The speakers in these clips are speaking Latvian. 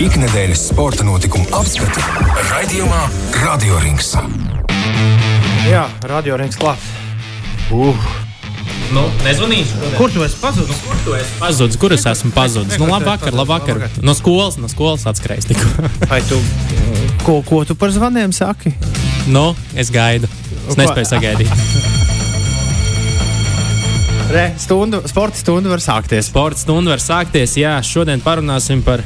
Ikdienas sporta notikumu apskati raidījumā Radio Rings. Jā, radio rings klāt. Uh. Nu, nezvanīšu. Kur tu esi pazudis? Kur tu esi pazudis? Kur es esmu pazudis? Nu, labvakar, labvakar. No skolas, no skolas atskrējis tikko. Vai tu, ko, ko tu par zvaniem saki? nu, es gaidu. Es nespēju sagaidīt. Re, stundu, sporta stunda var sākties. Sporta stunda var sākties. Jā, šodien parunāsim par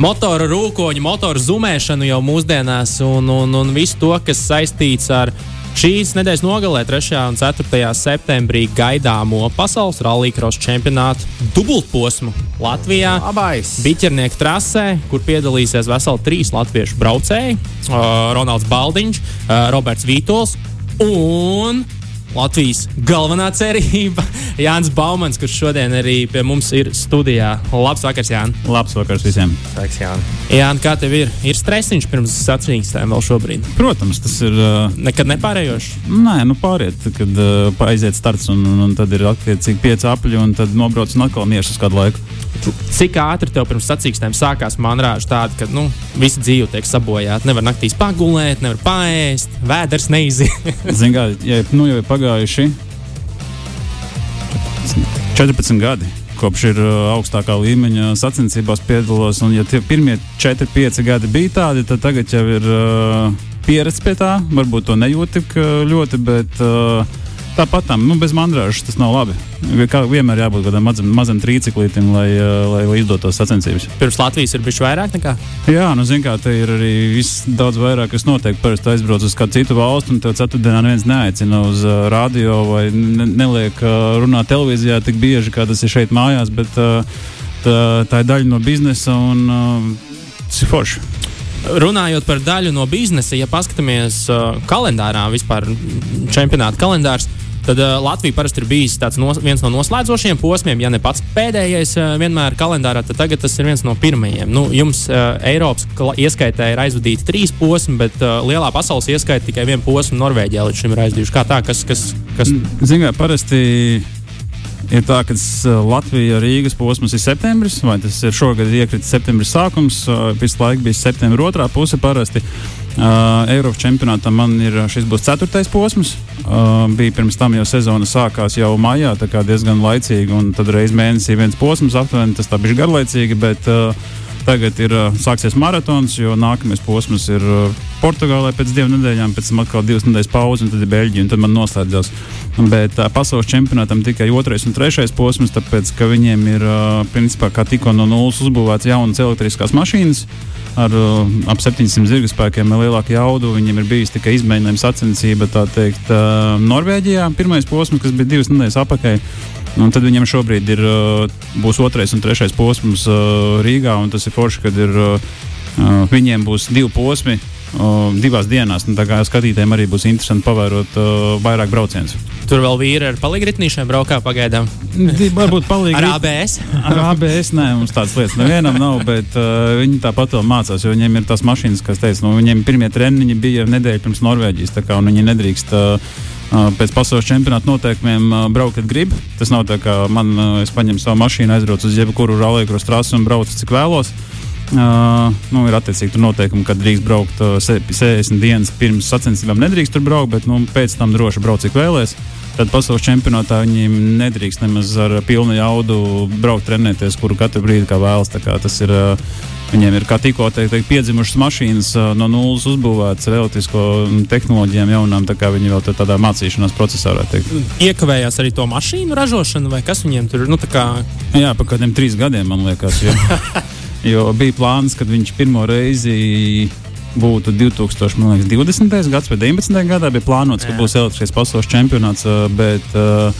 motoru rūkoņu, motoru zumēšanu jau mūsdienās un, un, un visu to, kas saistīts ar šīs nedēļas nogalē, 3. un 4. septembrī gaidāmo pasaules rallija čempionātu dubultposmu Latvijā. Abais. Biķernieku trasē, kur piedalīsies veseli trīs latviešu braucēji - uh, Ronalds Baldiņš, uh, Roberts Vītols un Latvijas galvenā cerība - Jānis Baumans, kurš šodien arī pie mums ir studijā. Labs vakars, Jānis. Labs vakars visiem. Sveiks, Jāni. Jānis, kā tev ir? Ir stresiņš pirms sacensībām vēl šobrīd. Protams, tas ir. Uh, Nekad nepārējošs. nē, nu pāriet, kad uh, aiziet starts un, un, un tad ir attiecīgi pieci apļi un tad nobrauc un atkal miešas kādu laiku. Cik ātri tev pirms sacensībām sākās manrāža tāda, ka nu, visa dzīve tiek sabojāta. Nevar naktīs pagulēt, nevar paēst, vēders neiziet. Ziniet, kā ja, nu, jau ir pagājuši 14 gadi. Kopš ir uh, augstākā līmeņa sacensībās piedalos, un ja tie pirmie 4, 5 gadi bija tādi, tad tagad jau ir uh, pieredze pie tā. Varbūt to nejūt tik uh, ļoti, bet uh, tāpat tam, nu, bez mandrāžas tas nav labi. Kā vienmēr jābūt kādam mazam, mazam trīciklītam, lai, uh, lai, lai izdotos sacensības. Pirms Latvijas ir bijis vairāk nekā. Jā, nu, zināmā mērā, te ir arī viss daudz vairāk, kas notiek. Parasti aizbrauc uz kādu citu valstu, un tev ceturtdienā neviens neaicina uz uh, radio vai ne, neliek uh, runāt televīzijā tik bieži, kā tas ir šeit mājās. Bet, uh, tā, tā ir daļa no biznesa un uh, tas ir forši. Runājot par daļu no biznesa, ja paskatāmies uh, kalendārā, vispār čempionāta kalendārs, tad uh, Latvija parasti ir bijis nos, viens no noslēdzošiem posmiem, ja ne pats pēdējais uh, vienmēr kalendārā, tad tagad tas ir viens no pirmajiem. Nu, jums uh, Eiropas ieskaitē ir aizvadīti trīs posmi, bet uh, lielā pasaules ieskaitē tikai vienu posmu Norvēģijā līdz šim ir aizdījuši. Kā tā, kas, kas, kas Ziniet, parasti ir tā, ka uh, Latvijas Rīgas posms ir septembris, vai tas ir šogad iekritis septembris sākums, uh, visu laiku bija septembris otrā puse parasti. Uh, Eiropas čempionātam man ir šis būs ceturtais posms. Uh, bija pirms tam jau sezona sākās jau maijā, tā kā diezgan laicīgi, un tad reizes mēnesī viens posms aptuveni, tas tā bija garlaicīgi, bet uh, tagad ir sāksies maratons, jo nākamais posms ir Portugālē pēc divām nedēļām, pēc tam atkal divas nedēļas pauze, un tad ir Beļģija, un tad man noslēdzās. Bet uh, pasaules čempionātam tikai otrais un trešais posms, tāpēc ka viņiem ir uh, principā kā tikko no nulles uzbūvēts jaunas elektriskās mašīnas ar uh, ap 700 zirga spēkiem lielāku jaudu. Viņiem ir bijis tikai izmēģinājuma sacensība, tā teikt, uh, Norvēģijā. Pirmais posms, kas bija divas nedēļas apakaļ. Un tad viņam šobrīd ir, uh, būs otrais un trešais posms uh, Rīgā. un Tas ir forši, kad ir, uh, viņiem būs divi posmi divās dienās. Un Tā kā skatītājiem arī būs interesanti pavērot vairāk braucienus. tur vēl vīri ar paligritnīšiem braukā pagaidām? Varbūt palīdz Ar ABS? Ar ABS nē, mums tādas lietas nevienam nav, bet uh, viņi tāpat vēl mācās, jo viņiem ir tās mašīnas, kas teica, nu, viņiem pirmie treniņi bija nedēļa pirms Norvēģijas, tā kā viņi nedrīkst. Uh, Pēc pasaules čempionāta noteikumiem braukt, kad grib. Tas nav tā, ka man, es paņemu savu mašīnu, aizbraucu uz jebkuru rallija trasu un braucu cik vēlos. Uh, nu, ir attiecīgi tur noteikumi, ka drīkst braukt uh, se- 60 dienas pirms sacensībām. Nedrīkst tur braukt, bet nu, pēc tam droši braukt, cik vēlēsies. Tad pasaules čempionātā viņiem nedrīkst nemaz ar pilnu jaudu braukt, trenēties, kuru katru brīdi kā vēlas. Kā tas ir, uh, viņiem ir kā tikko te, te, piedzimušas mašīnas, uh, no nulles uzbūvētas ar elektrisko tehnoloģijām jaunām. Tā kā viņi vēl tur tādā mācīšanās procesā varētu teikt. Iekavējās arī to mašīnu ražošanu, vai kas viņiem tur ir? Nu, tā kā Jā, pa kādiem trīs gadiem man liekas. Jo, bija plāns, kad viņš pirmo reizi būtu 2020. gads vai 19. gadā. Bija plānots, ka būs elektriskais pasaules čempionāts, bet uh,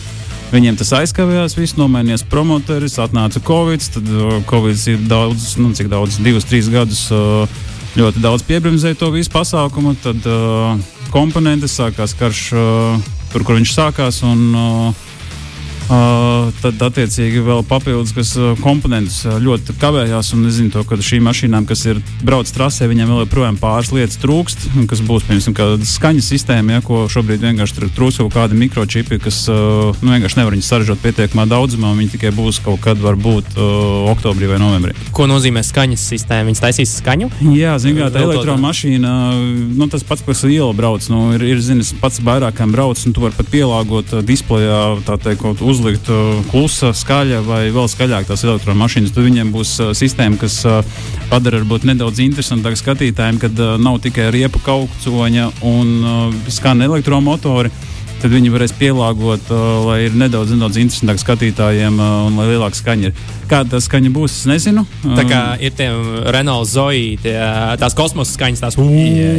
viņiem tas aizkavējās, viss nomainījās promotoris, atnāca Covid. Tad Covid ir daudz, nu, cik daudz, divus, trīs gadus. Ļoti daudz piebremzēja to visu pasākumu, tad uh, komponentes sākās karš uh, tur, kur viņš sākās. Un, uh, Uh, tad, attiecīgi, vēl papildus kas, uh, komponentus uh, ļoti kavējās. Un es zinu, to, ka šīm mašīnām, kas ir brauc trasē, viņiem vēl joprojām pāris lietas trūkst. Kas būs, piemēram, skaņas sistēma, ja, ko šobrīd vienkārši trūkst kaut kādi mikročipi, kas uh, nu, vienkārši nevar viņus saražot pietiekamā daudzumā. Viņi tikai būs kaut kad, varbūt, uh, oktobrī vai novembrī. Ko nozīmē skaņas sistēma? Viņas taisīs skaņu? Jā, zinām, tā elektromašīna, nu, tas pats, kas iela brauc, nu, ir, ir zināms, pats vairākām brauc, un tu vari pat pielāgot displejā, tā teikt, uzlikt uh, klusa, skaļa vai vēl skaļāk tās elektromašīnas. Tad viņiem būs sistēma, kas padara varbūt nedaudz interesantāk skatītājiem, kad nav tikai riepa kaucoņa un skan elektromotori. Tad viņi varēs pielāgot, lai ir nedaudz, nedaudz interesantāk skatītājiem un lai lielāka skaņa ir. Kāda skaņa būs, es nezinu. Tā kā Um, ir tie Renault Zoe, tie, tās kosmosa skaņas, tās Jā,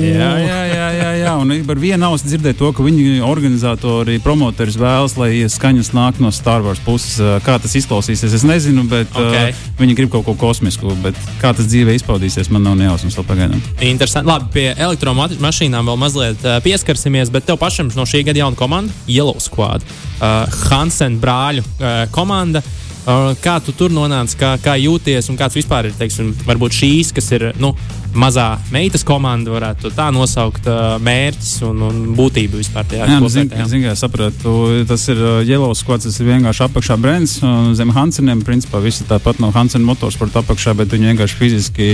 jā, jā, jā, jā, jā. un par vienu ausu dzirdēju to, ka viņi organizatori, promotors vēlas, lai skaņas nāk no Star Wars puses. Kā tas izklausīsies, es nezinu, bet Ok. uh, viņi grib kaut ko kosmisku. Bet kā tas dzīvē izpaudīsies, man nav nejausmas vēl pagaidām. Interesanti. Labi, pie elektromašīnām vēl mazliet uh, pieskarsimies, bet tev pašam no šī gada jauna komanda, Yellow Squad, uh, Hansen brāļu uh, komanda. Uh, kā tu tur nonāci, kā, kā jūties un kāds vispār ir teiksim, varbūt šīs, kas ir nu, mazā meitas komanda, varētu tā nosaukt, uh, mērķis un, un būtība vispār tajā Jā, nu, zin, kopējā? es sapratu, tas ir uh, Yellow Squad, tas ir vienkārši apakšā brands. uh, Zem Hanseniem, principā, visi tāpat no Hansen motorsporta apakšā, bet viņi vienkārši fiziski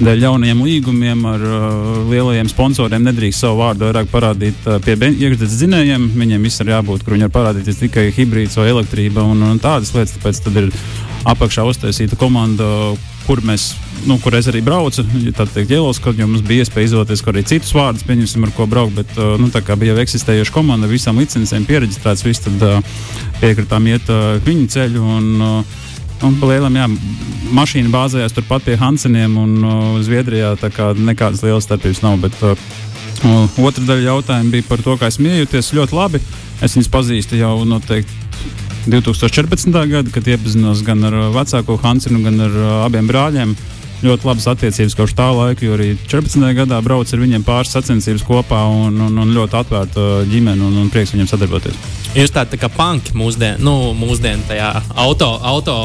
dēļ jaunajiem līgumiem ar uh, lielajiem sponsoriem nedrīkst savu vārdu vairāk parādīt uh, pie iekšzemes zinējiem. Viņiem viss ir jābūt, kur viņi var parādīties tikai hibrīds vai elektrība un, un tādas lietas. Tāpēc tad ir apakšā uztaisīta komanda, kur mēs, nu, kur es arī braucu. Tā teikt, Jēlos, kad mums bija iespēja izvēlēties arī citus vārdus, pieņemsim, ar ko braukt. Bet, uh, nu, tā kā bija jau eksistējoša komanda, visām licencēm pieregistrēts, viss tad uh, piekritām iet uh, viņu ceļu. Un, Un palielam, jā, mašīna bāzējās turpat pie Hanseniem un uh, Zviedrijā. Tā kā nekādas lielas starpības nav. Bet, uh, otra daļa jautājuma bija par to, kā esmu iejuties ļoti labi. Es viņus pazīstu jau noteikti 2014. gada, kad iepazinos gan ar uh, vecāko Hansenu, gan ar uh, abiem brāļiem. Ļoti labas attiecības kopš tā laika, jo arī 14. gadā braucu ar viņiem pāris sacensības kopā un, un, un ļoti atvērta uh, ģimene un, un prieks viņiem sadarboties. Jūs tādi tā kā panki mūsdienu, nu, mūsdienu tajā auto, auto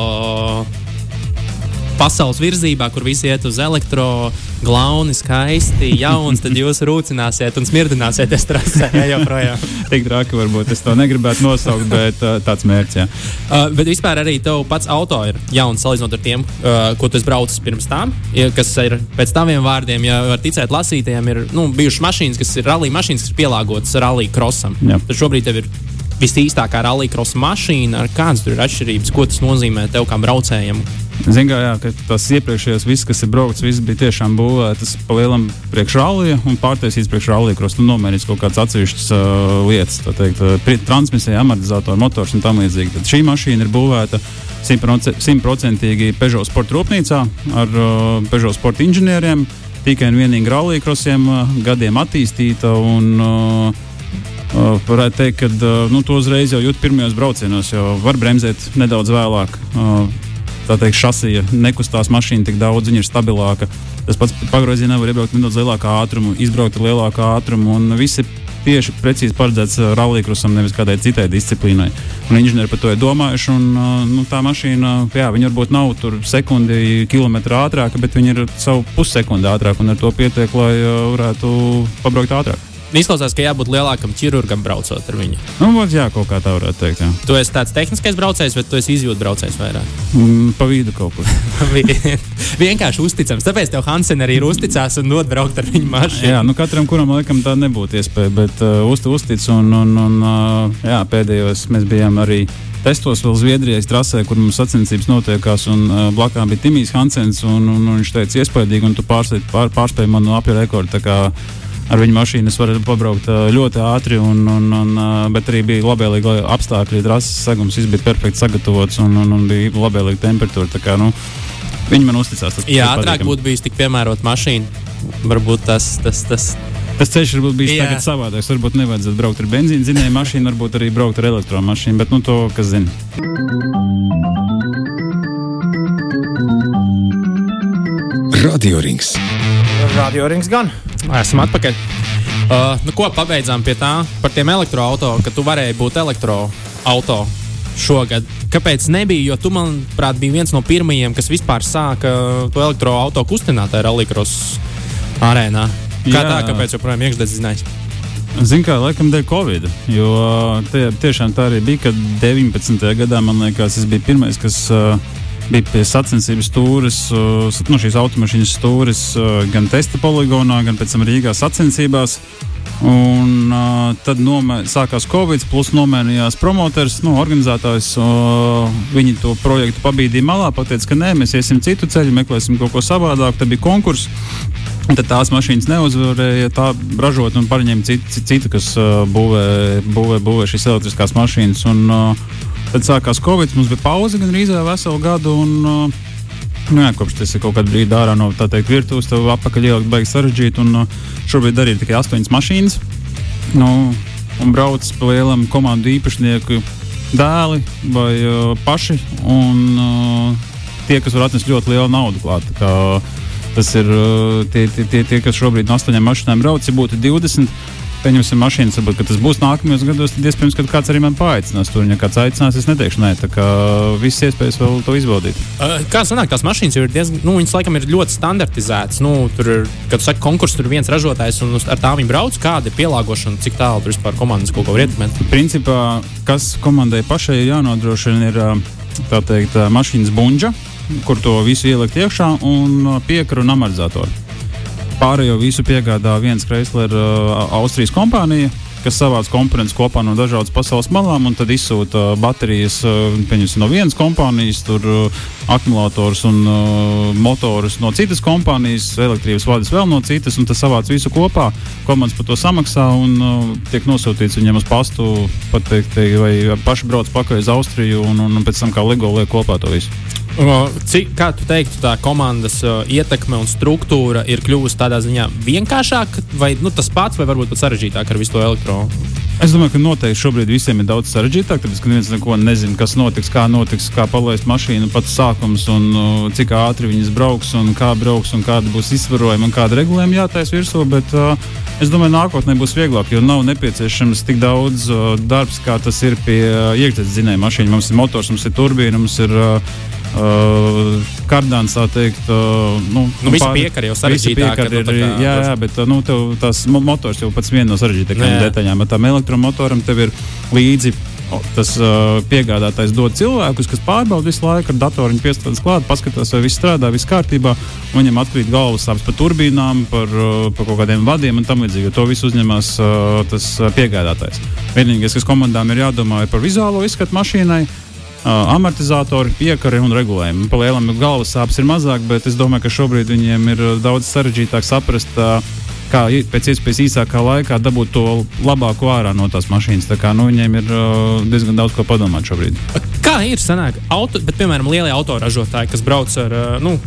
pasaules virzībā, kur visi iet uz elektro, glauni, skaisti, jauns, tad jūs rūcināsiet un smirdināsieties trasē ja, joprojām. Tik traki varbūt es to negribētu nosaukt, bet uh, tāds mērķis. Jā. Uh, bet vispār arī tev pats auto ir jauns salīdzinot ar tiem, uh, ko tu esi braucis pirms tam. Kas ir pēc taviem vārdiem, ja var ticēt lasītājiem, ir nu, bijušas mašīnas, kas ir rallija mašīnas, kas ir pielāgotas rallija krosam. Jā. Tad šobrīd tev ir visīstākā rallija krosa mašīna. Kādas ir atšķirības? Ko tas nozīmē tev kā braucējam? Ziniet, kā jā, tas iepriekšējais viss, kas ir braukts, viss bija tiešām būvēts palielam priekšrālija un pārtaisīts priekšrālija, kuros nu, nomērīts kaut kādas atsevišķas uh, lietas, tā teikt, uh, transmisija, amortizators, motors un tam līdzīgi. Tad šī mašīna ir būvēta simtprocentīgi Peugeot sporta rūpnīcā ar uh, Peugeot sporta inženieriem, tikai un vienīgi rallija krosiem uh, gadiem attīstīta. Un, uh, Uh, varētu teikt, ka uh, nu, to uzreiz jau jūt pirmajos braucienos, jo var bremzēt nedaudz vēlāk. Uh, tā teikt, šasija nekustās mašīna tik daudz, viņa ir stabilāka. Tas pats pagriezienā var iebraukt nedaudz lielākā ātrumā, izbraukt ar lielāku ātrumu. Viss ir tieši precīzi paredzēts uh, rallija-krusam, nevis kādai citai disciplīnai. Un inženieri par to ir domājuši. Un, uh, nu, tā mašīna, jā, viņa varbūt nav tur sekundi, kilometru ātrāka, bet viņa ir savu pussekundi ātrāka un ar to pietiek, lai uh, varētu pabraukt ātrāk. Izklausās, ka jābūt lielākam ķirurgam braucot ar viņu. Nu, būt, jā, kaut kā tā varētu teikt. Jā. Tu esi tāds tehniskais braucējs, bet tu esi izjūtas braucējs vairāk. Mm, pa vidu kaut kur. Vienkārši uzticams. Tāpēc tev Hansen arī ir uzticās un dod braukt ar viņu mašīnu. Jā, nu katram, kuram laikam tā nebūtu iespēja, bet uh, uzti uztic un, un, un uh, jā, pēdējos mēs bijām arī. Testos vēl Zviedrijas trasē, kur mums sacensības notiekās, un uh, blakām bija Timijs Hansens. Un, un, un viņš teica, iespaidīgi, un tu pārspēji pār, pārspēj manu apju rekordu. Ar viņu mašīnu es varu pabraukt ļoti ātri, un, un, un, bet arī bija labvēlīgi apstākļi. Trases segums viss bija perfekti sagatavots, un, un, un bija labvēlīga temperatūra. tā Kā, nu, viņi man uzticās. Tas, Jā, ātrāk būtu bijis tik piemērota mašīna. Varbūt tas, tas, tas Tas ceļš varbūt bijis Jā. tagad savādāks. Varbūt nevajadzētu braukt ar benzīna dzinēju mašīnu, varbūt arī braukt ar elektromašīnu, bet nu, to kas zina. Radio Rings. Radio rings gan. esam atpakaļ. Uh, nu, ko pabeidzām pie tā par tiem elektroautoriem, ka tu varēji būt elektroautoriem. šogad. Kāpēc nebija? Jo tu, manuprāt, biji viens no pirmajiem, kas vispār sāka to elektroautorātu kustinātāju rallycross arēnā. Kā Jā. tā, kāpēc joprojām iekšdedzinājums? Zinu, kā laikam dēļ Covid. Jo tie, tiešām tā arī bija, kad 19. gadā man liekas, es biju pirmais, kas uh, bija pie sacensības stūres, nu, šīs automašīnas stūres gan testa poligonā, gan pēc tam Rīgā sacensībās. Un, uh, tad nomē, sākās Covid, plus nomainījās promotors, nu, organizētājs. Uh, viņi to projektu pabīdīja malā, pateica, ka nē, mēs iesim citu ceļu, meklēsim kaut ko savādāku. Tad bija konkurss. Tad tās mašīnas neuzvarēja tā ražot un paņēma citu, citu kas uh, būvē, būvē, būvē šīs elektriskās mašīnas. Un, uh, tad sākās Covid, mums bija pauze gan rīzē veselu gadu. Un, uh, Nu, jā, kopš tas ir kaut kādā brīdī ārā no tā teikt, virtuves, tev apakaļ ielikt beigas sarežģīti. Un uh, šobrīd arī ir tikai astoņas mašīnas. Nu, un brauc pa lielam komandu īpašnieku dēli vai uh, paši. Un uh, tie, kas var atnest ļoti lielu naudu klāt. Tas ir uh, tie, tie, tie, tie, kas šobrīd no astoņām mašīnām brauc. Ja būtu 20, pieņemsim mašīnas, varbūt tas būs nākamajos gados, tad iespējams, ka kāds arī man paaicinās. Tur, ja kāds aicinās, es neteikšu, nē, tā kā visas iespējas vēl to izbaudīt. Kā sanāk, tās mašīnas ir diezgan, nu, viņas laikam ir ļoti standartizētas. Nu, tur ir, kad saka konkurss, tur viens ražotājs un ar tām viņi brauc. Kāda ir pielāgošana, cik tālu tur vispār komandas kaut ko var ietekmēt? Principā, kas komandai pašai jānodrošina, ir tā teikt, mašīnas bunģa, kur to visu ielikt iekšā un piekaru un amortizatoru. Pārējo visu piegādā viens Chrysler uh, Austrijas kompānija, kas savāc komponentus kopā no dažādas pasaules malām un tad izsūta baterijas uh, no vienas kompānijas, tur uh, akumulators un uh, motors no citas kompānijas, elektrības vadis vēl no citas, un tas savāc visu kopā. Komandas par to samaksā un uh, tiek nosūtīts viņiem uz pastu, pateikt, vai paši brauc pakaļ uz Austriju un, un pēc tam kā LEGO liek kopā to visu. Cik, kā tu teiktu, tā komandas uh, ietekme un struktūra ir kļuvusi tādā ziņā vienkāršāka, vai nu, tas pats, vai varbūt pat sarežģītāk ar visu to elektronu? Es domāju, ka noteikti šobrīd visiem ir daudz sarežģītāk, tāpēc, ka neviens neko nezina, kas notiks, kā notiks, kā palaist mašīnu pats sākums, un uh, cik ātri viņas brauks, un kā brauks, un kāda būs izsvarojuma, un kāda regulējuma jātaisa virsū. Bet uh, es domāju, nākotnē būs vieglāk, jo nav nepieciešams tik daudz uh, darbs, kā tas ir pie uh, iekšzemes dzinēja mašīnas. Mums ir motors, mums ir turbīna, mums ir. Uh, Uh, Kardāns tā teikt, uh, nu, nu, visi piekari jau sarežģītāk. Ir, nu, kā, jā, jā, bet nu, tev, tās motors jau pats viena no sarežģītākajām detaļām. Bet tam elektromotoram tev ir līdzi tas uh, piegādātājs dod cilvēkus, kas pārbauda visu laiku ar datoru, piestrādāt klāt, paskatās, vai viss strādā, viss kārtībā. Viņam atkrīt galvas sāpes par turbīnām, par, uh, par kaut kādiem vadiem un tam līdzīgi. To visu uzņemas uh, tas piegādātājs. Vienīgais, kas komandām ir jādomā, ir par vizuālo izskatu mašīnai amortizatori, piekari un regulējumi. Palielam galvas sāpes ir mazāk, bet es domāju, ka šobrīd viņiem ir daudz sarežģītāk saprast, kā pēc iespējas īsākā laikā dabūt to labāko ārā no tās mašīnas. Tā kā, nu, viņiem ir diezgan daudz ko padomāt šobrīd. Kā ir sanāk, auto, bet, piemēram, lielie autoražotāji, kas brauc ar nu,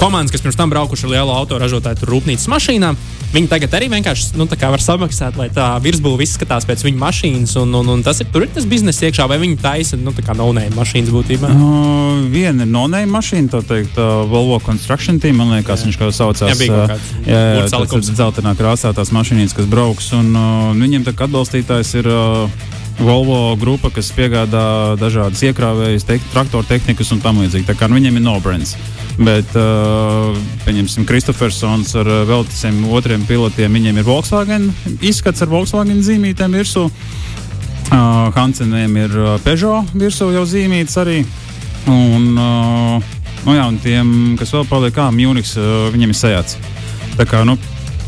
komandas, kas pirms tam braukuši ar lielu autoražotāju rūpnīcas mašīnām. Viņi tagad arī vienkārši nu, var samaksāt, lai tā virsbūve izskatās pēc viņu mašīnas. Un, un, un tas ir tur ir tas biznesa iekšā, vai viņi taisa nu, no-name mašīnas būtībā? Uh, viena ir no-name mašīna, tā teikt, uh, Volvo Construction Team. Man liekas, jā. viņš kā saucās. Jā, bija kaut kāds. Jā, jā, tas ir dzeltenā krāsā tās mašīnas, kas brauks. Un uh, viņiem tā kā atbalstītājs ir. Uh, Volvo grupa, kas piegādā dažādas iekrāvējas, te, traktoru tehnikas un tam līdzīgi. Tā kā nu, viņiem ir no-brands. Bet, uh, pieņemsim, Kristofersons ar uh, vēl tādiem otriem pilotiem, viņiem ir Volkswagen izskats ar Volkswagen zīmītēm virsū. Uh, Hanseniem ir uh, Peugeot virsū jau zīmīts arī. Un, uh, nu jā, un tiem, kas vēl paliek, kā Munich, uh, viņiem ir sajāts. Tā kā, nu,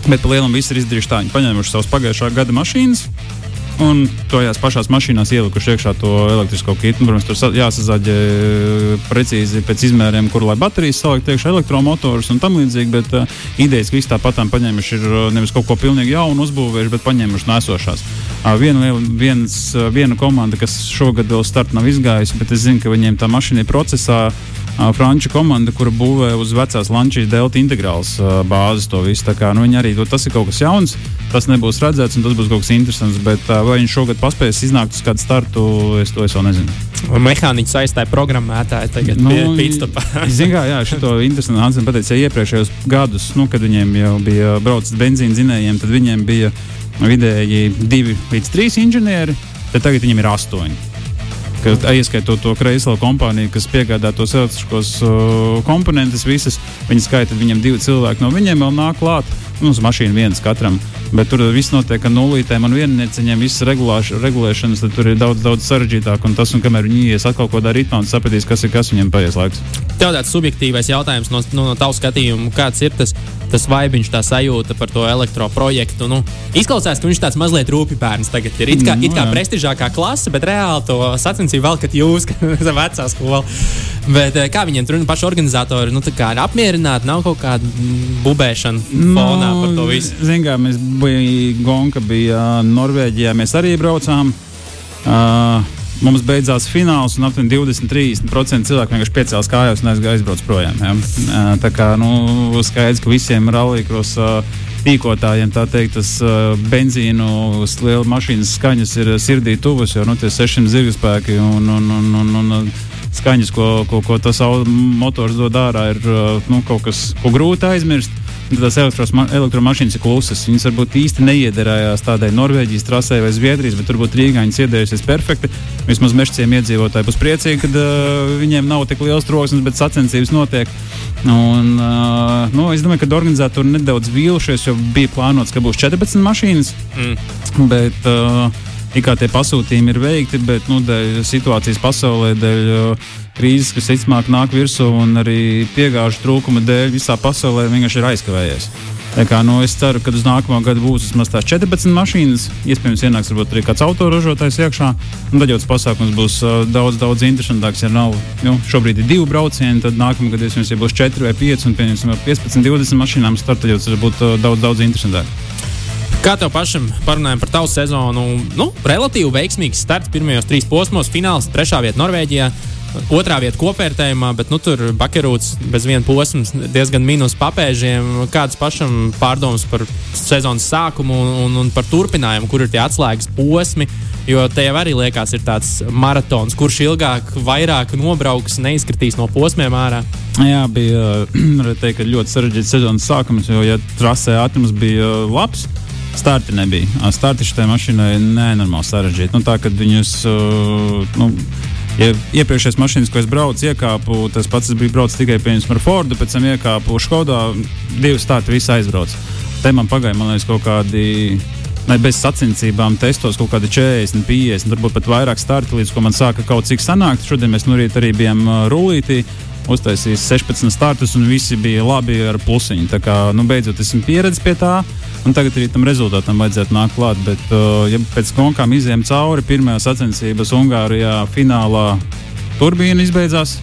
bet lielam viss ir izdarījuši tā, viņi paņēmuši savus pagājušā gada mašīnas Un tajās pašās mašīnās ielikuši iekšā to elektrisko kitu. Protams, tur jāsazaģē precīzi pēc izmēriem, kur lai baterijas salikt iekšā elektromotorus un tam līdzīgi. Bet uh, idejas, ka viss tāpat paņēmuši ir uh, nevis kaut ko pilnīgi jaunu uzbūvējuši, bet paņēmuši no esošās. Uh, viena, viens, uh, viena komanda, kas šogad vēl starta nav izgājusi, bet es zinu, ka viņiem tā mašīna ir procesā. Franču komanda, kura būvē uz vecās Latvijas delta integrālas bāzes to visu. Kā, nu, arī to, tas ir kaut kas jauns, tas nebūs redzēts un tas būs kaut kas interesants. Bet vai viņš šogad paspēs iznākt uz kādu startu, es to es vēl nezinu. Mehāniķis aizstāja programmētāju tagad nu, pītstopā. Zinu, kā, jā, šito interesanti Hansen pateica, ja iepriekšējos gadus, nu, kad viņiem jau bija braucis benzīna zinējiem, tad viņiem bija vidēji divi līdz trīs inženieri, tad tagad viņiem ir astoņi. Kas, ieskaitot to kreislo kompāniju, kas piegādā tos elektriskos uh, komponentus, visas viņi skaita, viņam divi cilvēki no viņiem vēl nāk klāt. Nu, uz mašīnu viens katram. Bet tur viss notiek ar nulītēm un viennieciņiem, visas regulēšanas. Tur ir daudz, daudz sarežģītāk. Un tas, un kamēr viņi ies atkal kaut kādā ritmā un sapratīs, kas ir kas, viņiem paies laiks. Tev tāds subjektīvais jautājums no, no, no tavas skatījuma, kāds ir tas tas vaibiņš, tā sajūta par to elektroprojektu. Nu, izklausās, ka viņš tāds mazliet rūpīgi bērns tagad ir. It kā, mm, it kā prestižākā klase, bet reāli to sacensību velkat jūs, kas esat vecā skola. Bet eh, kā viņiem tur ir paši organizatori, nu, ir apmierināti, nav kaut kāda bubēšana fonā no, par to visu. Zinām, mēs bijām Gonka, bija Norvēģijā, mēs arī braucām. Uh, mums beidzās fināls, un aptuveni 20-30% cilvēku vienkārši piecēlās kājās un aizbrauc projām. Ja? Tā kā nu, skaidrs, ka visiem rallija tīkotājiem tā teikt, tas benzīnu liela mašīnas skaņas ir sirdī tuvas, jo nu, tie 600 zirgspēki un, un, un, un, un skaņas, ko, ko, ko tas motors dod ārā, ir nu, kaut kas, ko grūti aizmirst. Tās elektromašīnas ir klusas. Viņas varbūt īsti neiederējās tādai Norvēģijas trasē vai Zviedrijas, bet turbūt Rīgā viņas iederējusies perfekti. Vismaz mežciem iedzīvotāji būs priecīgi, ka uh, viņiem nav tik liels troksnis, bet sacensības notiek. Un, uh, nu, es domāju, ka organizatori nedaudz vīlušies, jo bija plānots, ka būs 14 mašīnas. Mm. Bet, uh, IKT pasūtījumi ir veikti, bet nu, dēļ situācijas pasaulē, dēļ krīzes, kas ticamāk nāk virsū, un arī piegāžu trūkuma dēļ visā pasaulē vienkārši ir aizkavējies. Tā kā, nu, es ceru, ka uz nākamo gadu būs vismaz tās 14 mašīnas. Iespējams, ienāks arī kāds autoražotājs iekšā. Tad jau tas pasākums būs uh, daudz, daudz interesantāks. Ja nav nu, šobrīd ir divi braucieni, tad nākamā gada ja būs 4 vai 5 un 15, 20 mašīnām starta, tad tas būtu uh, daudz, daudz interesantāk. Kā tev pašam parunājam par tavu sezonu? Nu, relatīvi veiksmīgs starts pirmajos trīs posmos, fināls, trešā vieta Norvēģijā. Otrā vieta kopvērtējumā, bet nu, tur Bakerūts bez viena posma diezgan minus papēžiem. Kādas pašam pārdomas par sezonas sākumu un, un, un par turpinājumu, kur ir tie atslēgas posmi? Jo te jau arī liekas, ir tāds maratons, kurš ilgāk, vairāk nobrauks, neizkritīs no posmiem ārā. Jā, bija teikt, ļoti sarežģīts sezonas sākums, jo ja trasē ātrums bija labs Starti nebija. Starti šai mašīnai nenormāli sarežģīti. Nu, tā, kad viņus, nu, ja iepriekšējais mašīnas, ko es braucu, iekāpu, tas pats bija braucis tikai ar Fordu, pēc tam iekāpu Škodā, divi starti, visi aizbrauc. Te man pagāja, man liekas, kaut kādi. Ne, bez sacensībām testos kaut kādi 40, 50, varbūt pat vairāk startu, līdz ko man sāka kaut cik sanākt. Šodien mēs no rīta arī bijām rullītī uztaisījis 16 startus, un visi bija labi ar plusiņu. Tā kā nu, beidzot esmu pieredzējis pie tā. Un tagad arī tam rezultātam vajadzētu nākt klāt. Bet, uh, ja pēc konkām izējām cauri, pirmā sacensības Ungārijā finālā turbīna izbeidzās.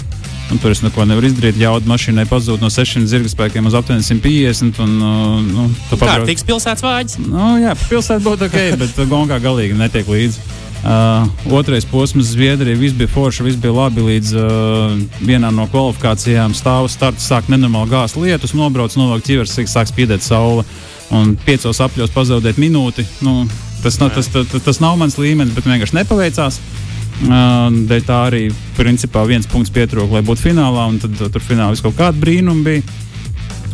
Un tur es neko nevaru izdarīt. Jauda mašīnai pazūd no 600 zirga spēkiem uz aptuveni 150. Un, uh, nu, tā kā tiks pilsētas vāģis? Nu, jā, pilsēta būtu ok, bet Gongā galīgi netiek līdzi. Uh, otrais posms Zviedrija, viss bija forši, viss bija labi. Līdz uh, vienā no kvalifikācijām stāvus starts sāk nenormāli gāzt lietus, nobrauc, novāk ķivers, sāk spīdēt saule. Un piecos apļos pazaudēt minūti. Nu, tas, nav, tas, tas, tas nav mans līmenis, bet vienkārši nepaveicās. Uh, dēļ tā arī principā viens punkts pietrūka, lai būtu finālā, un tad tur finālā kaut kāda brīnuma bija.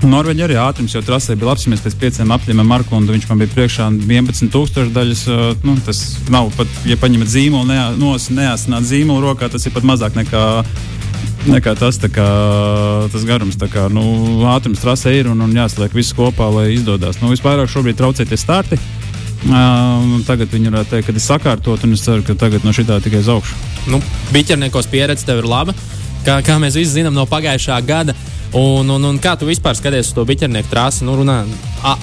Norvēģija arī ātrums jau trasē bija labs. Mēs pēc pieciem ar Marku, un viņš man bija priekšā 11,000 daļas. Nu, tas nav pat, ja paņemat zīmolu, neasināt zīmolu rokā, tas ir pat mazāk nekā nekā tas, kā, tas garums. Kā, nu, ātrums trasē ir un, un jāsliek viss kopā, lai izdodas. Nu, vispārāk šobrīd traucēties starti. Uh, tagad viņi varētu teikt, ka ir sakārtot, un es ceru, ka tagad no šī tā tikai uz augšu. Nu, Biķerniekos pieredze tev ir laba. Kā, kā mēs visi zinām no pagājušā gada, uh, Un, un, un kā tu vispār skaties uz to biķernieku trasi? Nu, runā,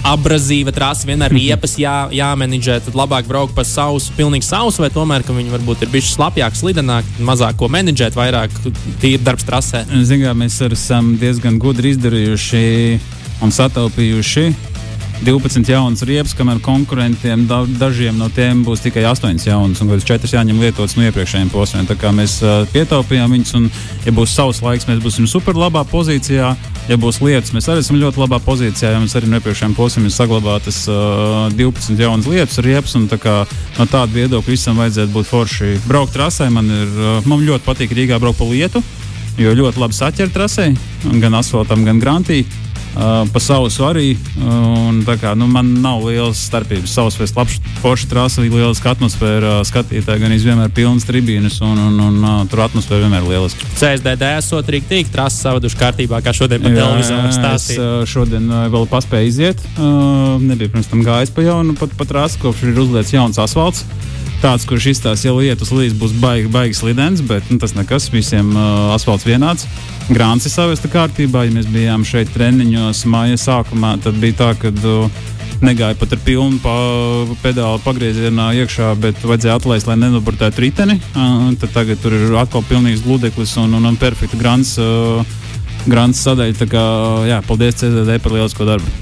abrazīva trasa, vienmēr riepas jā, jāmenedžē, tad labāk braukt pa sausu, pilnīgi sausu, vai tomēr, ka viņi varbūt ir bijuši slapjāk, slidenāk, mazāk ko menedžēt, vairāk tīri darbs trasē. Zinām, mēs esam diezgan gudri izdarījuši un sataupījuši 12 jaunas riepas, kamēr konkurentiem da, dažiem no tiem būs tikai 8 jaunas, un kādas 4 jāņem lietotas no iepriekšējiem posmiem. Tā kā mēs uh, pietaupījām viņus, un, ja būs savs laiks, mēs būsim super labā pozīcijā. Ja būs lietas, mēs arī esam ļoti labā pozīcijā, jo mēs arī no iepriekšējiem posmiem ir saglabātas uh, 12 jaunas lietas, riepas, un tā kā, no tāda viedokļa visam vajadzētu būt forši. Braukt trasē man, ir, uh, man ļoti patīk Rīgā braukt pa lietu, jo ļoti labi saķert trasē, gan asfaltam, gan grantī. Uh, pa sausu arī. Un, kā, nu, man nav lielas starpības. Savs vai labs, forša trasa, lieliska atmosfēra. Skatītāji gan izvienmēr pilnas tribīnes, un, un, un, uh, tur atmosfēra vienmēr ir lieliska. CSDD esot rīktīgi, trasa savaduši kārtībā, kā šodien pa televizoru stāstīja. Uh, šodien uh, vēl paspēju iziet. Uh, nebija pirms tam gājis pa jaunu, pat pa trasu, kopš ir uzliets jauns asfalts tāds, kurš izstāsta, ja lietus līdz būs baigi, baigi slidens, bet nu, tas nekas, visiem uh, asfalts vienāds. Grāns ir savesta kārtībā. Ja mēs bijām šeit treniņos māja sākumā, tad bija tā, ka uh, negāja pat ar pilnu pa, pedāli pagriezienā iekšā, bet vajadzēja atlaist, lai nenoburtētu riteni. Uh, tad tagad tur ir atkal pilnīgs gludeklis un, un, un perfekta grāns. Uh, Grāns sadaļa. Tā kā, jā, paldies CZD par lielisko darbu.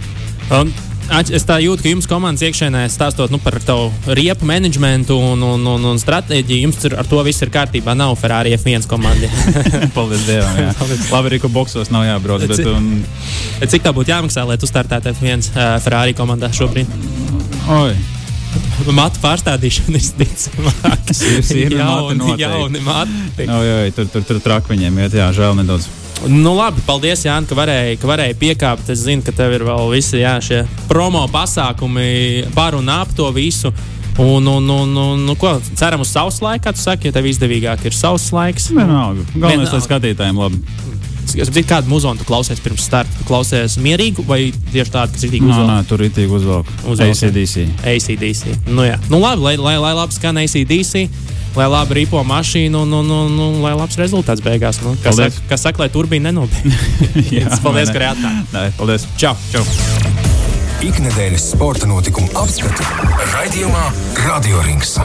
Um, Es tā jūtu, ka jums komandas iekšēnē stāstot nu, par tavu riepu menedžmentu un, un, un, un stratēģiju, jums ar to viss ir kārtībā. Nav Ferrari F1 komanda. Paldies Dievam. Jā. Labi, arī ka boxos nav jābrauc. Bet, un... Cik tā būtu jāmaksā, lai tu startētu F1 uh, Ferrari komandā šobrīd? Oi. Matu pārstādīšana visticamāk. Ir jauni, jauni mati. Oh, jā, tur, tur, tur traki viņiem iet, jā, žēl nedaudz. Nu, labi, paldies, Jānis, ka varēji, ka varēji piekāpt. Es zinu, ka tev ir vēl visi jā, šie promo pasākumi par un ap to visu. Un, un, un, un nu, ko, ceram uz savus laiku, kā tu saki, ja tev izdevīgāk ir savs laiks. Vienalga. Galvenais, lai skatītājiem labi. Es zinu, kādu muzonu tu klausies pirms starta. Tu klausies mierīgu vai tieši tādu, kas ir tik uzvelk? Nē, nē, tur ir tik uzvelk. uzvelk ACDC. ACDC. Nu, jā. nu labi, lai, lai, lai labi skan ACDC lai labi ripo mašīnu un, un, un, un lai labs rezultāts beigās. Nu, kas, saka, kas saka, lai turbīna nenobīd? paldies, ka atnācāt. Paldies. Čau! Čau. Ikdienas sporta notikumu apskatu raidījumā Radio Rings.